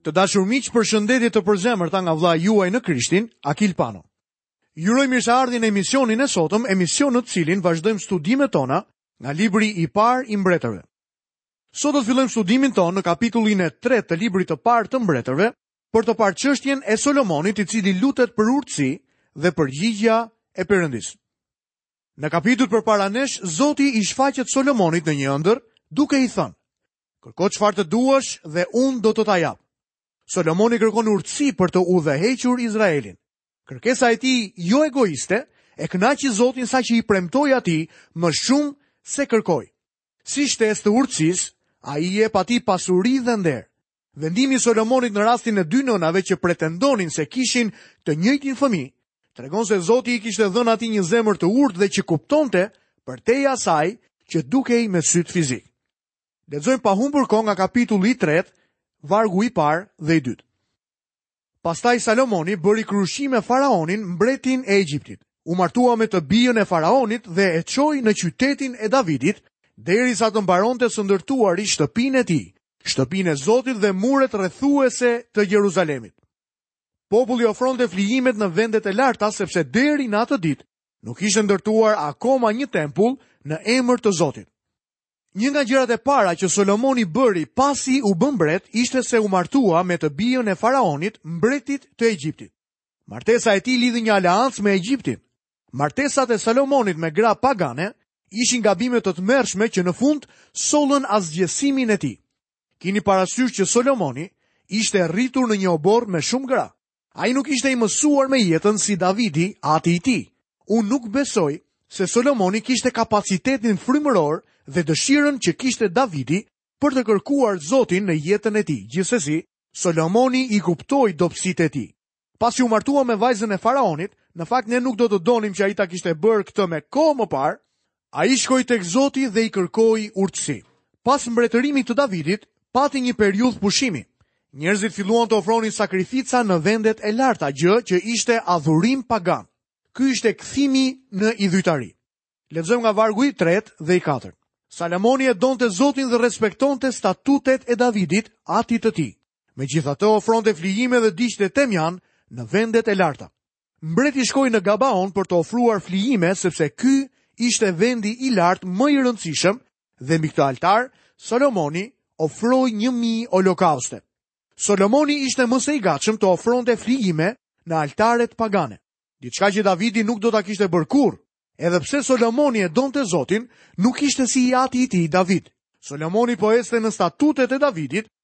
Të dashur miq, përshëndetje të përzemërta nga vëllai juaj në Krishtin, Akil Pano. Ju uroj mirëseardhjen në emisionin e sotëm, emision në të cilin vazhdojmë studimet tona nga libri i parë i mbretërve. Sot do të fillojmë studimin tonë në kapitullin e 3 të librit të parë të mbretërve për të parë çështjen e Solomonit i cili lutet për urtësi dhe përgjigjja e Perëndisë. Në kapitullin përpara nesh, Zoti i shfaqet Solomonit në një ëndërr, duke i thënë, Kërko çfarë të duash dhe unë do të ta jap. Solomoni kërkon urtësi për të udhëhequr Izraelin. Kërkesa e tij jo egoiste e kënaqi Zotin saqë i premtoi atij më shumë se kërkoi. Si shtesë të urtësisë, ai i jep atij pasuri dhe nder. Vendimi i Solomonit në rastin e dy nënave që pretendonin se kishin të njëjtin fëmijë, tregon se Zoti i kishte dhënë atij një zemër të urtë dhe që kuptonte përtej asaj që dukej me sytë fizikë. Lexojmë pa humbur kohë nga kapitulli i tretë, vargu i parë dhe i dytë. Pastaj Salomoni bëri krushqi me faraonin, mbretin e Egjiptit. U martua me të bijën e faraonit dhe e çoi në qytetin e Davidit, derisa të mbaronte së ndërtuari shtëpinë e tij, shtëpinë e Zotit dhe muret rrethuese të Jeruzalemit. Populli ofronte flijimet në vendet e larta sepse deri në atë ditë nuk ishte ndërtuar akoma një tempull në emër të Zotit. Një nga gjërat e para që Solomoni bëri pasi u bë mbret ishte se u martua me të bijën e faraonit, mbretit të Egjiptit. Martesa e tij lidhi një aleancë me Egjiptin. Martesat e Salomonit me gra pagane ishin gabime të tmerrshme që në fund sollën asgjësimin e tij. Kini parasysh që Solomoni ishte rritur në një oborr me shumë gra. Ai nuk ishte i mësuar me jetën si Davidi, ati i tij. Unë nuk besoj se Solomoni kishte kapacitetin frymëror dhe dëshirën që kishte Davidi për të kërkuar Zotin në jetën e tij. Gjithsesi, Solomoni i kuptoi dobësitë e tij. Pasi u martua me vajzën e faraonit, në fakt ne nuk do të donim që ai ta kishte bërë këtë me kohë më parë, Ai shkoi tek Zoti dhe i kërkoi urtësi. Pas mbretërimit të Davidit, pati një periudhë pushimi. Njerëzit filluan të ofronin sakrifica në vendet e larta, gjë që ishte adhurim pagan. Ky ishte kthimi në idhujtari. Lexojmë nga vargu i tretë dhe i katërt. Salomoni e donte Zotin dhe respektonte statutet e Davidit, atit të tij. Megjithatë ofronte flijime dhe digjte temjan në vendet e larta. Mbreti shkoi në Gabaon për të ofruar flijime sepse ky ishte vendi i lartë më i rëndësishëm dhe mbi këtë altar Solomoni ofroi një mijë holokauste. Solomoni ishte më se i gatshëm të ofronte flijime në altaret pagane. Diçka që Davidi nuk do ta kishte bërë kurrë. Edhe pse Solomoni e donte Zotin, nuk ishte si i ati i tij David. Solomoni po ecte në statutet e Davidit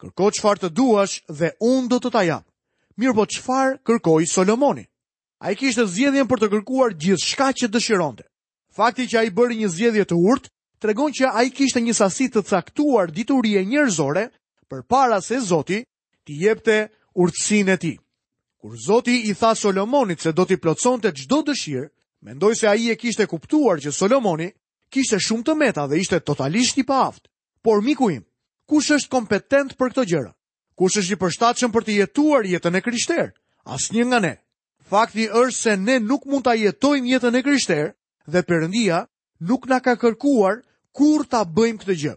Kërko çfarë të duash dhe unë do të ta jap. Mirëpo çfarë kërkoi Solomoni? Ai kishte zgjedhjen për të kërkuar gjithçka që dëshironte. Fakti që ai bëri një zgjedhje të urtë, tregon që ai kishte një sasi të caktuar diturie njerëzore përpara se Zoti t'i jepte urtësinë e tij. Kur Zoti i tha Solomonit se do t'i plotësonte çdo dëshirë, mendoj se ai e kishte kuptuar që Solomoni kishte shumë të meta dhe ishte totalisht i paaftë. Por miku im, kush është kompetent për këto gjëra? Kush është i përshtatshëm për të jetuar jetën e krishterë? Asnjë nga ne. Fakti është se ne nuk mund ta jetojmë jetën e krishterë dhe Perëndia nuk na ka kërkuar kurrë ta bëjmë këtë gjë.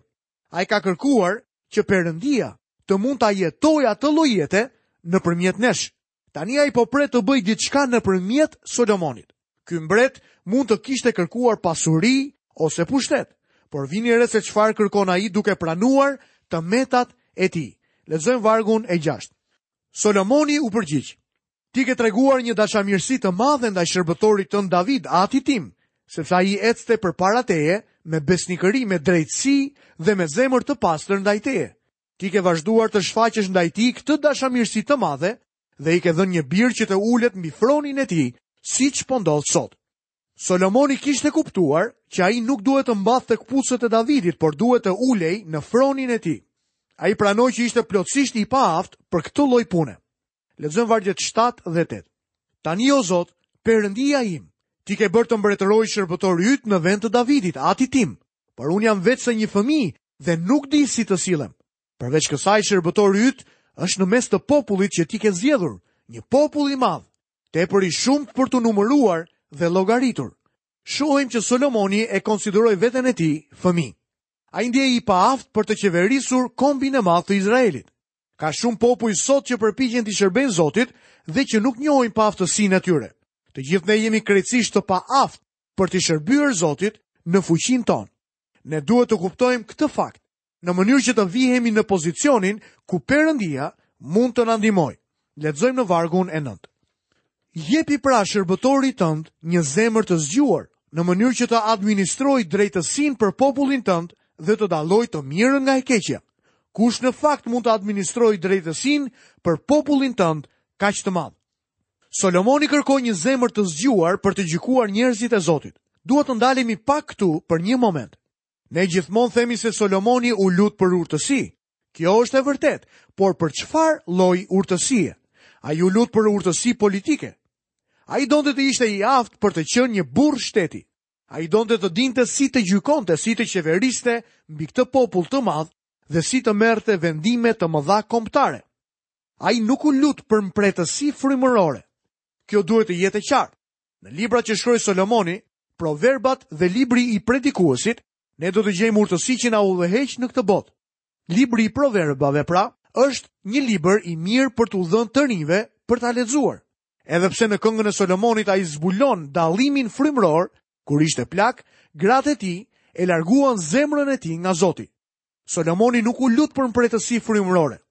Ai ka kërkuar që Perëndia të mund ta jetojë atë lloj jete nëpërmjet nesh. Tani ai po pret të bëjë diçka nëpërmjet Solomonit. Ky mbret mund të kishte kërkuar pasuri ose pushtet, por vini re se çfarë kërkon ai duke pranuar të metat e tij. Lexojmë vargun e 6. Solomoni u përgjigj: Ti ke treguar një dashamirësi të madhe ndaj shërbëtorit tënd David, atit tim, sepse ai ecte përpara teje me besnikëri, me drejtësi dhe me zemër të pastër ndaj teje. Ti ke vazhduar të shfaqesh ndaj tij këtë dashamirësi të madhe dhe i ke dhënë një bir që të ulet mbi fronin e tij, siç po ndodh sot. Solomoni kishte kuptuar që ai nuk duhet të mbathte këpucët e Davidit, por duhet të ulej në fronin e tij. Ai pranoi që ishte plotësisht i paaftë për këtë lloj pune. Lexojmë vargjet 7 dhe 8. Tani o Zot, Perëndia im, ti ke bërë të mbretërojë shërbëtori yt në vend të Davidit, atit tim, por unë jam veçse një fëmijë dhe nuk di si të sillem. Përveç kësaj shërbëtori yt është në mes të popullit që ti ke zgjedhur, një popull i madh, tepër i shumtë për t'u numëruar dhe llogaritur. Shohim që Solomoni e konsideroi veten e tij fëmijë. Ai ndjehej i paaftë për të qeverisur kombin e madh të Izraelit. Ka shumë popuj sot që përpiqen t'i shërbejnë Zotit dhe që nuk njohin paaftësinë e tyre. Të gjithë ne jemi krejtësisht të paaftë për t'i shërbyer Zotit në fuqinë tonë. Ne duhet të kuptojmë këtë fakt në mënyrë që të vihemi në pozicionin ku Perëndia mund të na ndihmojë. Lexojmë në vargun e 9. Jepi pra shërbëtorit tënd një zemër të zgjuar, në mënyrë që të administrojë drejtësinë për popullin tënd dhe të dallojë të mirën nga e keqja. Kush në fakt mund të administrojë drejtësinë për popullin tënd kaq të madh? Solomoni kërkoi një zemër të zgjuar për të gjykuar njerëzit e Zotit. Dua të ndalemi pak këtu për një moment. Ne gjithmonë themi se Solomoni u lut për urtësi. Kjo është e vërtetë, por për çfarë lloj urtësie? Ai u lut për urtësi politike. Ai donte të ishte i aftë për të qenë një burrë shteti. Ai donte të dinte si të gjykonte, si të qeveriste mbi këtë popull të madh dhe si të merrte vendime të mëdha kombëtare. Ai nuk u lut për mprehtësi frymërore. Kjo duhet të jetë e qartë. Në librat që shkroi Solomoni, Proverbat dhe libri i Predikuesit, ne do të gjejmë urtësi që na udhëheq në këtë botë. Libri i Proverbave, pra, është një libër i mirë për t'u dhënë të rinjve për ta lexuar. Edhe pse në këngën e Solomonit ai zbulon dallimin frymëror, kur ishte plak, gratë e tij e larguan zemrën e tij nga Zoti. Solomoni nuk u lut për mprehtësi frymërore.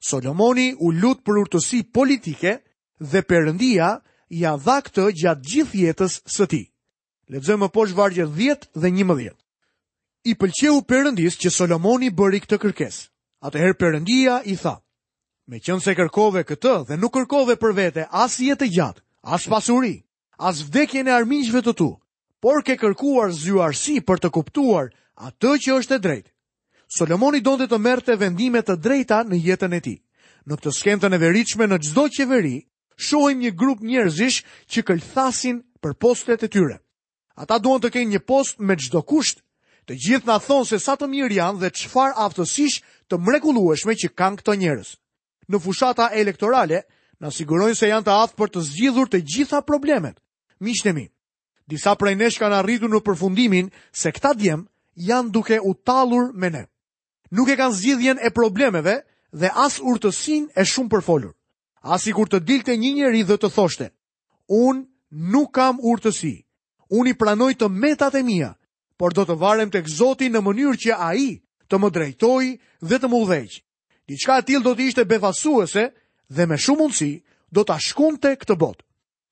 Solomoni u lut për urtësi politike dhe Perëndia ia dha këtë gjatë gjithë jetës së tij. Lexojmë më poshtë vargjet 10 dhe 11. I pëlqeu Perëndisë që Solomoni bëri këtë kërkesë. Atëherë Perëndia i tha: Meqenëse kërkove këtë dhe nuk kërkove për vete as jetë të gjatë, as pasuri, as vdekjen e armiqve të tu, por ke kërkuar zgjuarsi për të kuptuar atë që është e drejtë. Solomoni donte të merrte vendime të drejta në jetën e tij. Në këtë skenë të neveritshme në çdo qeveri, shohim një grup njerëzish që këlthasin për postet e tyre. Ata duan të kenë një post me çdo kusht. Të gjithë na thonë se sa të mirë janë dhe çfarë aftësish të mrekullueshme që kanë këto njerëz. në fushata elektorale, na sigurojnë se janë të aftë për të zgjidhur të gjitha problemet. Miqtë mi, disa prej nesh kanë arritur në përfundimin se këta djem janë duke u tallur me ne. Nuk e kanë zgjidhjen e problemeve dhe as urtësinë e shumëpërfolur. Ah sikur të dilte një njeri dhe të thoshte, unë nuk kam urtësi, unë i pranoj të metat e mia, por do të varem tek Zoti në mënyrë që ai të më drejtojë dhe të më udhëheqë. Diçka e tillë do të ishte befasuese dhe me shumë mundësi do ta shkundte këtë botë.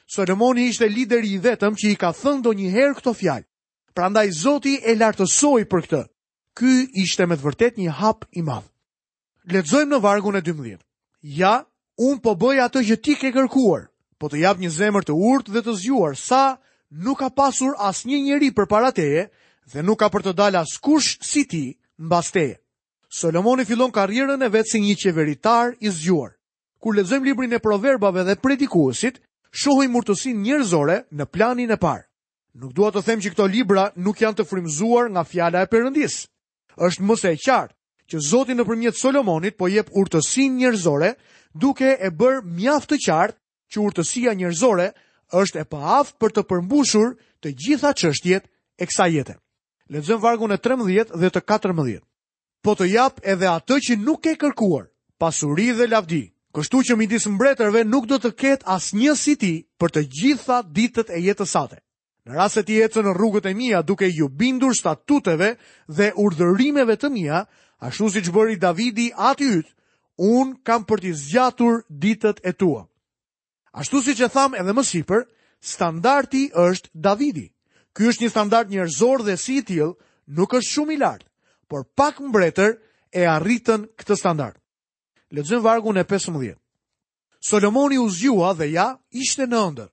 Solomoni ishte lideri i vetëm që i ka thënë ndonjëherë këto fjalë. Prandaj Zoti e lartësoi për këtë. Ky ishte me të vërtetë një hap i madh. Lexojmë në vargun e 12. Ja, unë po bëj atë që ti ke kërkuar. Po të jap një zemër të urtë dhe të zgjuar, sa nuk ka pasur asnjë njeri përpara teje dhe nuk ka për të dalë askush si ti mbas teje. Solomoni fillon karrierën e vet si një qeveritar i zgjuar. Kur lexojmë librin e Proverbave dhe Predikuesit, shohim urtësinë njerëzore në planin e parë. Nuk dua të them që këto libra nuk janë të frymëzuar nga fjala e Perëndisë. Është më se e qartë që Zoti nëpërmjet Solomonit po jep urtësinë njerëzore duke e bërë mjaft të qartë që urtësia njerëzore është e paaftë për të përmbushur të gjitha çështjet e kësaj jete. Lexojmë vargun e 13 dhe të 14. Po të jap edhe atë që nuk ke kërkuar, pasuri dhe lavdi. Kështu që midis mbretërve nuk do të ketë asnjë si ti për të gjitha ditët e jetës sate. Në rast se ti ecën në rrugët e mia duke iu bindur statuteve dhe urdhërimeve të mia, ashtu siç bëri Davidi ati yt, unë kam për t'i zgjatur ditët e tua. Ashtu siç e thamë edhe më sipër, standardi është Davidi. Ky është një standard njerëzor dhe si i tillë nuk është shumë i lartë, por pak mbretër e arritën këtë standard. Lexojmë vargun e 15. Solomoni u zgjua dhe ja ishte një ëndërr.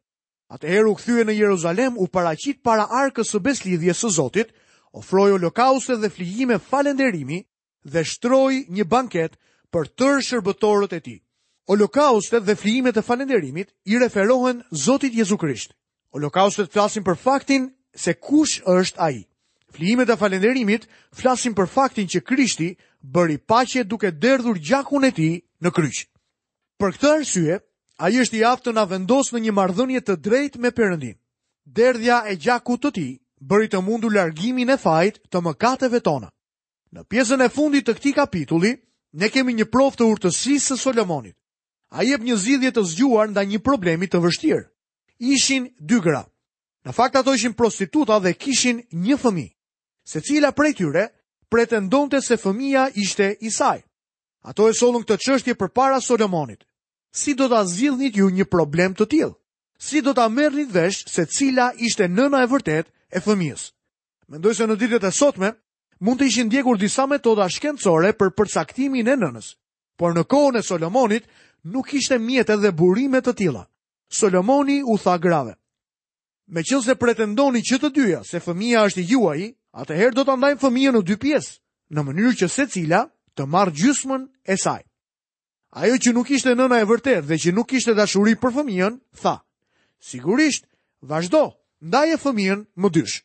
Atëherë u kthye në Jeruzalem, u paraqit para arkës së besëlidhjes së Zotit, ofroi olokauste dhe flijime falënderimi dhe shtroi një banket për tërë shërbëtorët e tij. Olokaustet dhe flijimet e falënderimit i referohen Zotit Jezu Krisht. Olokaustet flasin për faktin se kush është ai. Flijimet e falënderimit flasin për faktin që Krishti bëri paqe duke derdhur gjakun e tij në kryq. Për këtë arsye, ai është i aftë të na vendosë në një marrëdhënie të drejtë me Perëndinë. Derdhja e gjakut të tij bëri të mundur largimin e fajit të mëkateve tona. Në pjesën e fundit të këtij kapitulli, ne kemi një provë të urtësisë së Solomonit. Ai jep një zgjidhje të zgjuar ndaj një problemi të vështirë. Ishin dy gra. Në fakt ato ishin prostituta dhe kishin një fëmijë. Secila prej tyre pretendonte se fëmija ishte i saj. Ato e sollën këtë çështje përpara Solomonit. Si do ta zgjidhnit ju një problem të tillë? Si do ta merrnit vesh se cila ishte nëna e vërtetë e fëmijës? Mendoj se në ditët e sotme mund të ishin ndjekur disa metoda shkencore për përcaktimin e nënës, por në kohën e Solomonit nuk kishte mjete dhe burime të tilla. Solomoni u tha grave: Meqenëse pretendoni që të dyja se fëmija është i juaji, atëherë do ta ndajmë fëmijën në dy pjesë, në mënyrë që secila të marrë gjysmën e saj. Ajo që nuk ishte nëna e vërtetë dhe që nuk kishte dashuri për fëmijën, tha, sigurisht, vazhdo, ndaje fëmijën më dysh.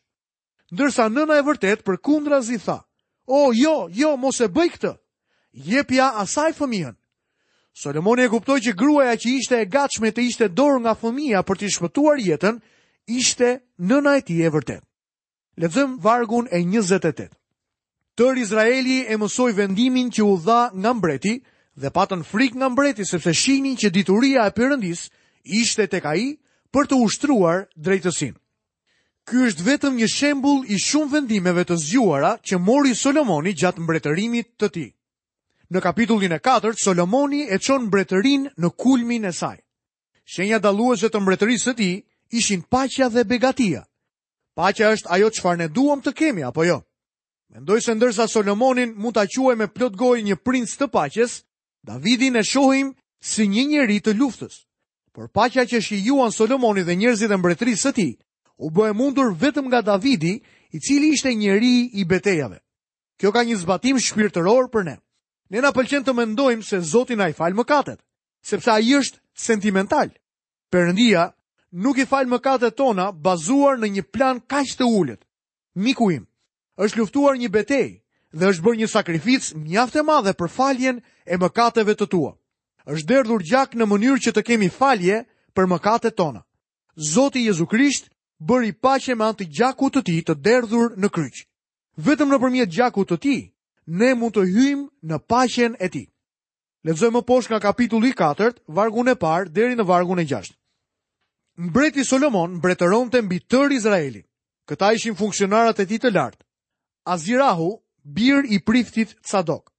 Ndërsa nëna e vërtetë përkundrazi tha, o jo, jo, mos e bëj këtë, jepja asaj fëmijën. Solomoni e kuptoi që gruaja që ishte e gatshme të hiqte dorë nga fëmija për t'i shpëtuar jetën, ishte nëna e tij e vërtetë. Lexojmë vargun e 28. Tërë Izraeli e mësoi vendimin që u dha nga mbreti dhe patën frikë nga mbreti sepse shihnin që dituria e Perëndisë ishte tek ai për të ushtruar drejtësinë. Ky është vetëm një shembull i shumë vendimeve të zgjuara që mori Solomoni gjatë mbretërimit të tij. Në kapitullin e 4, Solomoni e çon mbretërinë në kulmin e saj. Shenja dalluese të mbretërisë së tij ishin paqja dhe begatia, Paqja është ajo çfarë ne duam të kemi apo jo? Mendoj se ndërsa Solomonin mund ta quaj me plot gojë një princ të paqes, Davidin e shohim si një njeri të luftës. Por paqja që shijuan Solomoni dhe njerëzit e mbretërisë së tij, u bë e mundur vetëm nga Davidi, i cili ishte njeri i betejave. Kjo ka një zbatim shpirtëror për ne. Ne na pëlqen të mendojmë se Zoti na i fal mëkatet, sepse ai është sentimental. Perëndia nuk i fal mëkatet tona bazuar në një plan kaq të ulët. Miku im është luftuar një betejë dhe është bërë një sakrificë mjaft e madhe për faljen e mëkateve të tua. Është derdhur gjak në mënyrë që të kemi falje për mëkatet tona. Zoti Jezu Krisht bëri paqe me anë të gjakut të tij të derdhur në kryq. Vetëm nëpërmjet gjakut të tij ne mund të hyjmë në paqen e tij. Lexojmë poshtë nga kapitulli 4, vargun e parë deri në vargun e 6. Mbreti Solomon mbretëronte mbi tërë Izraelin. Këta ishin funksionarët e tij të lartë. Azirahu, bir i priftit Cadok.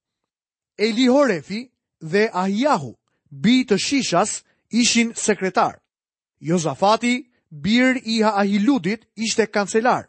Elihorefi dhe Ahiahu, bij të Shishas, ishin sekretarë. Jozafati, bir i Ahiludit, ishte kancelar.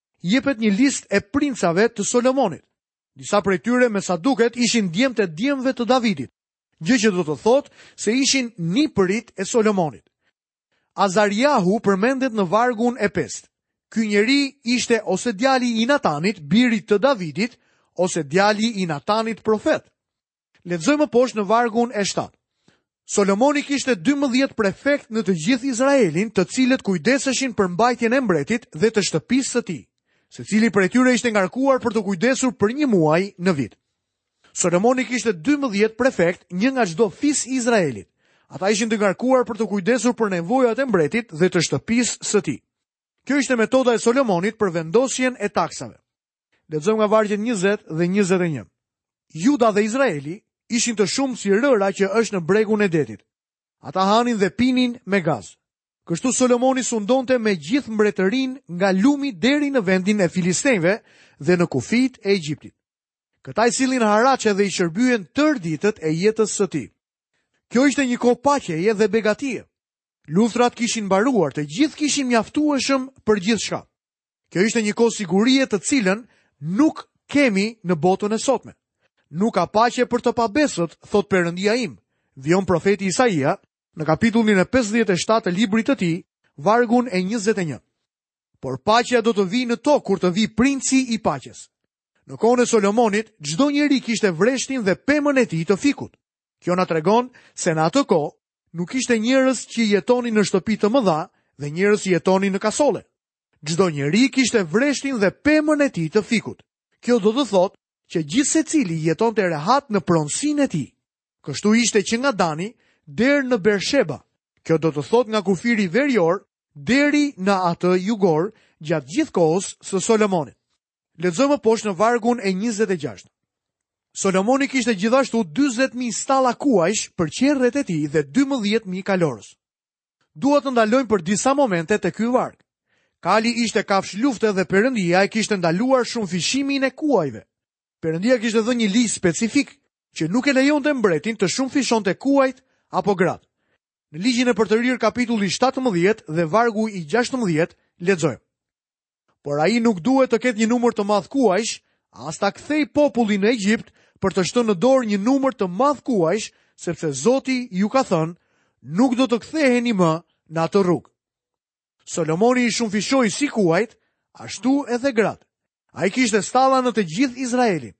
jepet një listë e princave të Solomonit. Disa prej tyre me sa duket ishin djemt e djemve të Davidit, gjë që do të thotë se ishin nipërit e Solomonit. Azariahu përmendet në vargun e pestë. Ky njeri ishte ose djali i Natanit, birit të Davidit, ose djali i Natanit profet. Lexojmë poshtë në vargun e 7. Solomoni kishte 12 prefektë në të gjithë Izraelin, të cilët kujdeseshin për mbajtjen e mbretit dhe të shtëpisë së tij. Secili prej tyre ishte ngarkuar për t'u kujdesur për një muaj në vit. Solomoni kishte 12 prefektë, një nga çdo fis i Izraelit. Ata ishin të ngarkuar për t'u kujdesur për nevojat e mbretit dhe të shtëpisë së tij. Kjo ishte metoda e Solomonit për vendosjen e taksave. Lexojmë nga vargjet 20 dhe 21. Juda dhe Izraeli ishin të shumtë si rëra që është në bregun e detit. Ata hanin dhe pinin me gaz. Kështu Solomoni sundonte mbi gjithë mbretëritë nga lumi deri në vendin e Filistejve dhe në kufijtë e Egjiptit. Këta i sillnin haraçe dhe i shërbyen tërë ditët e jetës së tij. Kjo ishte një kohë paqeje dhe begatie. Luftërat kishin mbaruar, të gjithë kishin mjaftueshëm për gjithçka. Kjo ishte një kohë sigurie të cilën nuk e kemi në botën e sotme. Nuk ka paqe për të pabesët, thotë Perëndia im. Vijon profeti Isaia në kapitullin e 57 të librit të tij, vargun e 21. Por paqja do të vijë në tokë kur të vijë princi i paqes. Në kohën e Solomonit, çdo njeri kishte vreshtin dhe pemën e tij të fikut. Kjo na tregon se në atë kohë nuk kishte njerëz që jetonin në shtëpi të mëdha dhe njerëz që jetonin në kasolle. Çdo njeri kishte vreshtin dhe pemën e tij të fikut. Kjo do të thotë që gjithsecili jetonte rehat në pronësinë e tij. Kështu ishte që nga Dani, deri në Bersheba. Kjo do të thotë nga kufiri verior, deri në atë jugor, gjatë gjithë kohës së Solomonit. Lexojmë më poshtë në vargun e 26. Solomoni kishte gjithashtu 40.000 stalla kuajsh për qerret e tij dhe 12.000 kalorës. Dua të ndalojmë për disa momente te ky varg. Kali ishte kafshë lufte dhe Perëndia e kishte ndaluar shumëfishimin e kuajve. Perëndia kishte dhënë një ligj specifik që nuk e lejonte mbretin të shumëfishonte kuajt apo gratë. Në ligjin e përtërirë kapitulli shtatëmbëdhjetë dhe vargu i gjashtëmbëdhjetë lexojmë. Por ai nuk duhet të ketë një numër të madh kuajsh, as ta kthejë popullin në Egjipt për të shtënë në dorë një numër të madh kuajsh, sepse Zoti ju ka thënë, nuk do të ktheheni më në atë rrugë. Solomoni i shumëfishoi si kuajt, ashtu edhe gratë. Ai kishte stalla në të gjithë Izraelin.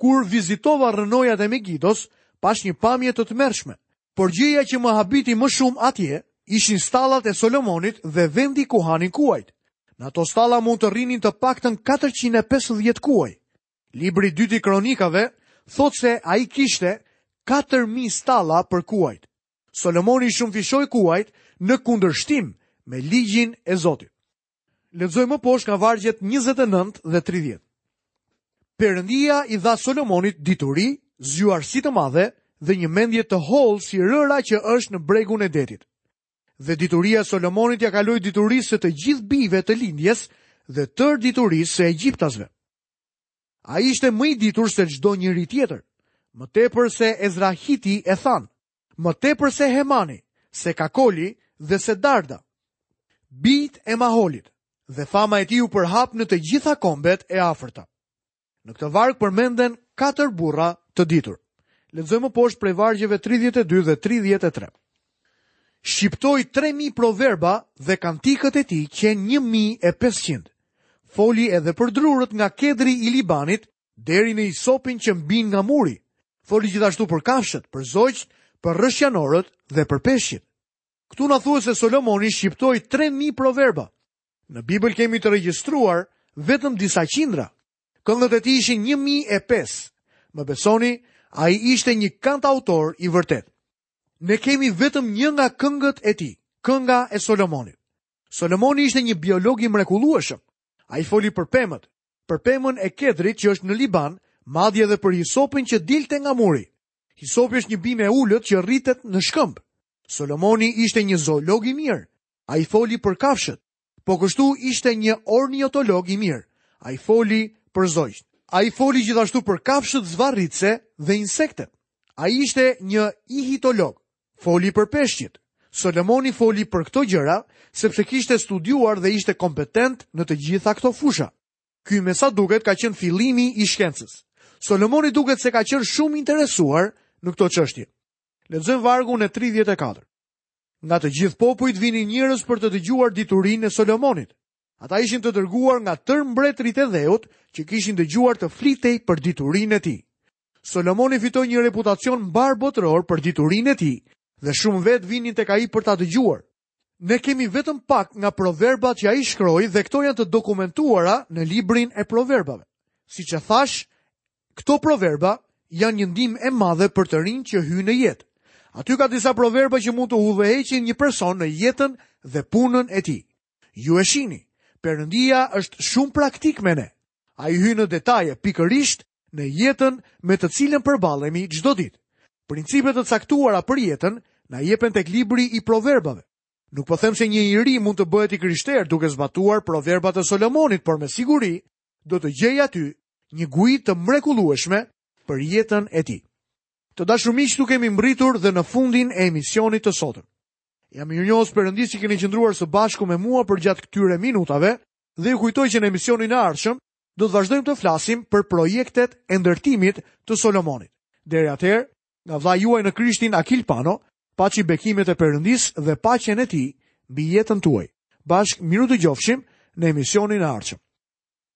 Kur vizitova rrënojat e Megidos, pashë një pamje të tmerrshme. Por gjëja që më habiti më shumë atje ishin stallat e Solomonit dhe vendi ku hanin kuajt. Në ato stalla mund të rrinin të paktën 450 kuaj. Libri i dytë i Kronikave thotë se ai kishte 4000 stalla për kuajt. Solomoni shumëfishoi kuajt në kundërshtim me ligjin e Zotit. Lexojmë më poshtë nga vargjet 29 dhe 30. Perëndia i dha Solomonit dituri, zgjuarsi të madhe dhe një mendje të hollë si rëra që është në bregun e detit. Dhe dituria e Solomonit ia kaloi diturisë së të gjithë bijve të lindjes dhe tërë diturisë së egjiptasve. Ai ishte më i ditur se çdo njeri tjetër, më tepër se Ezrahiti Ethan. më tepër se Hemani, se Kakoli dhe se Darda, bijtë e Maholit dhe fama e tij u përhap në të gjitha kombet e afërta. Në këtë varg përmenden katër burra të ditur. Lexojmë më poshtë prej vargjeve 32 dhe 33. Shqiptoi 3000 proverba dhe kantikët e tij qenë 1500. Foli edhe për drurët nga kedri i Libanit deri në isopin që mbin nga muri. Foli gjithashtu për kafshët, për zogjtë, për rrëshqanorët dhe për peshqit. Këtu na thuhet se Solomoni shqiptoi 3000 proverba. Në Bibël kemi të regjistruar vetëm disa qindra. Këngët e tij ishin 1005. Më besoni, ai ishte një kantautor i vërtetë. Ne kemi vetëm një nga këngët e tij, kënga e Solomonit. Solomoni ishte një biolog i mrekullueshëm. Ai foli për pemët, për pemën e kedrit që është në Liban, madje edhe për hisopin që dilte nga muri. Hisopi është një bimë e ulët që rritet në shkëmb. Solomoni ishte një zoolog i mirë. Ai foli për kafshët. Po kështu ishte një orniotolog i mirë. Ai foli për zogjtë. Ai foli gjithashtu për kafshët zvarritëse dhe insektet. Ai ishte një ihitolog. foli për peshqit. Solomoni foli për këto gjëra sepse kishte studiuar dhe ishte kompetent në të gjitha këto fusha. Ky me sa duket ka qenë fillimi i shkencës. Solomoni duket se ka qenë shumë i interesuar në këto çështje. Lexojmë vargun e 34. Nga të gjithë popujt vinin njerëz për të dëgjuar diturinë e Solomonit. Ata ishin të dërguar nga tërë mbretërit e dheut që kishin dëgjuar të flitej për diturinë e tij. Solomoni fitoi një reputacion mbarëbotëror për diturinë e tij, dhe shumë vetë vinin tek ai për ta dëgjuar. Ne kemi vetëm pak nga proverbat që ai shkroi dhe këto janë të dokumentuara në librin e Proverbave. Siç e thashë, këto proverba janë një ndihmë e madhe për të rinjtë që hyjnë në jetë. Aty ka disa proverba që mund të udhëheqin një person në jetën dhe punën e tij. Ju e shihni, Perëndia është shumë praktik me ne. Ai hyn në detaje pikërisht në jetën me të cilën përballemi çdo ditë. Principe të caktuara për jetën na jepen tek libri i Proverbave. Nuk po them se një i ri mund të bëhet i krishterë duke zbatuar proverbat e Solomonit, por me siguri do të gjejë aty një guidë të mrekullueshme për jetën e tij. Të dashur miq, këtu kemi mbërritur dhe në fundin e emisionit të sotëm. I jam mirënjohës Perëndisë që keni qëndruar së bashku me mua përgjatë këtyre minutave dhe ju kujtoj që në emisionin e ardhshëm do të vazhdojmë të flasim për projektet e ndërtimit të Solomonit. Deri atëherë, nga vëllai juaj në Krishtin Akil Pano, paçi bekimet e Perëndisë dhe paqen e tij mbi jetën tuaj. Bashkë mirudëgjofshim në emisionin e ardhshëm.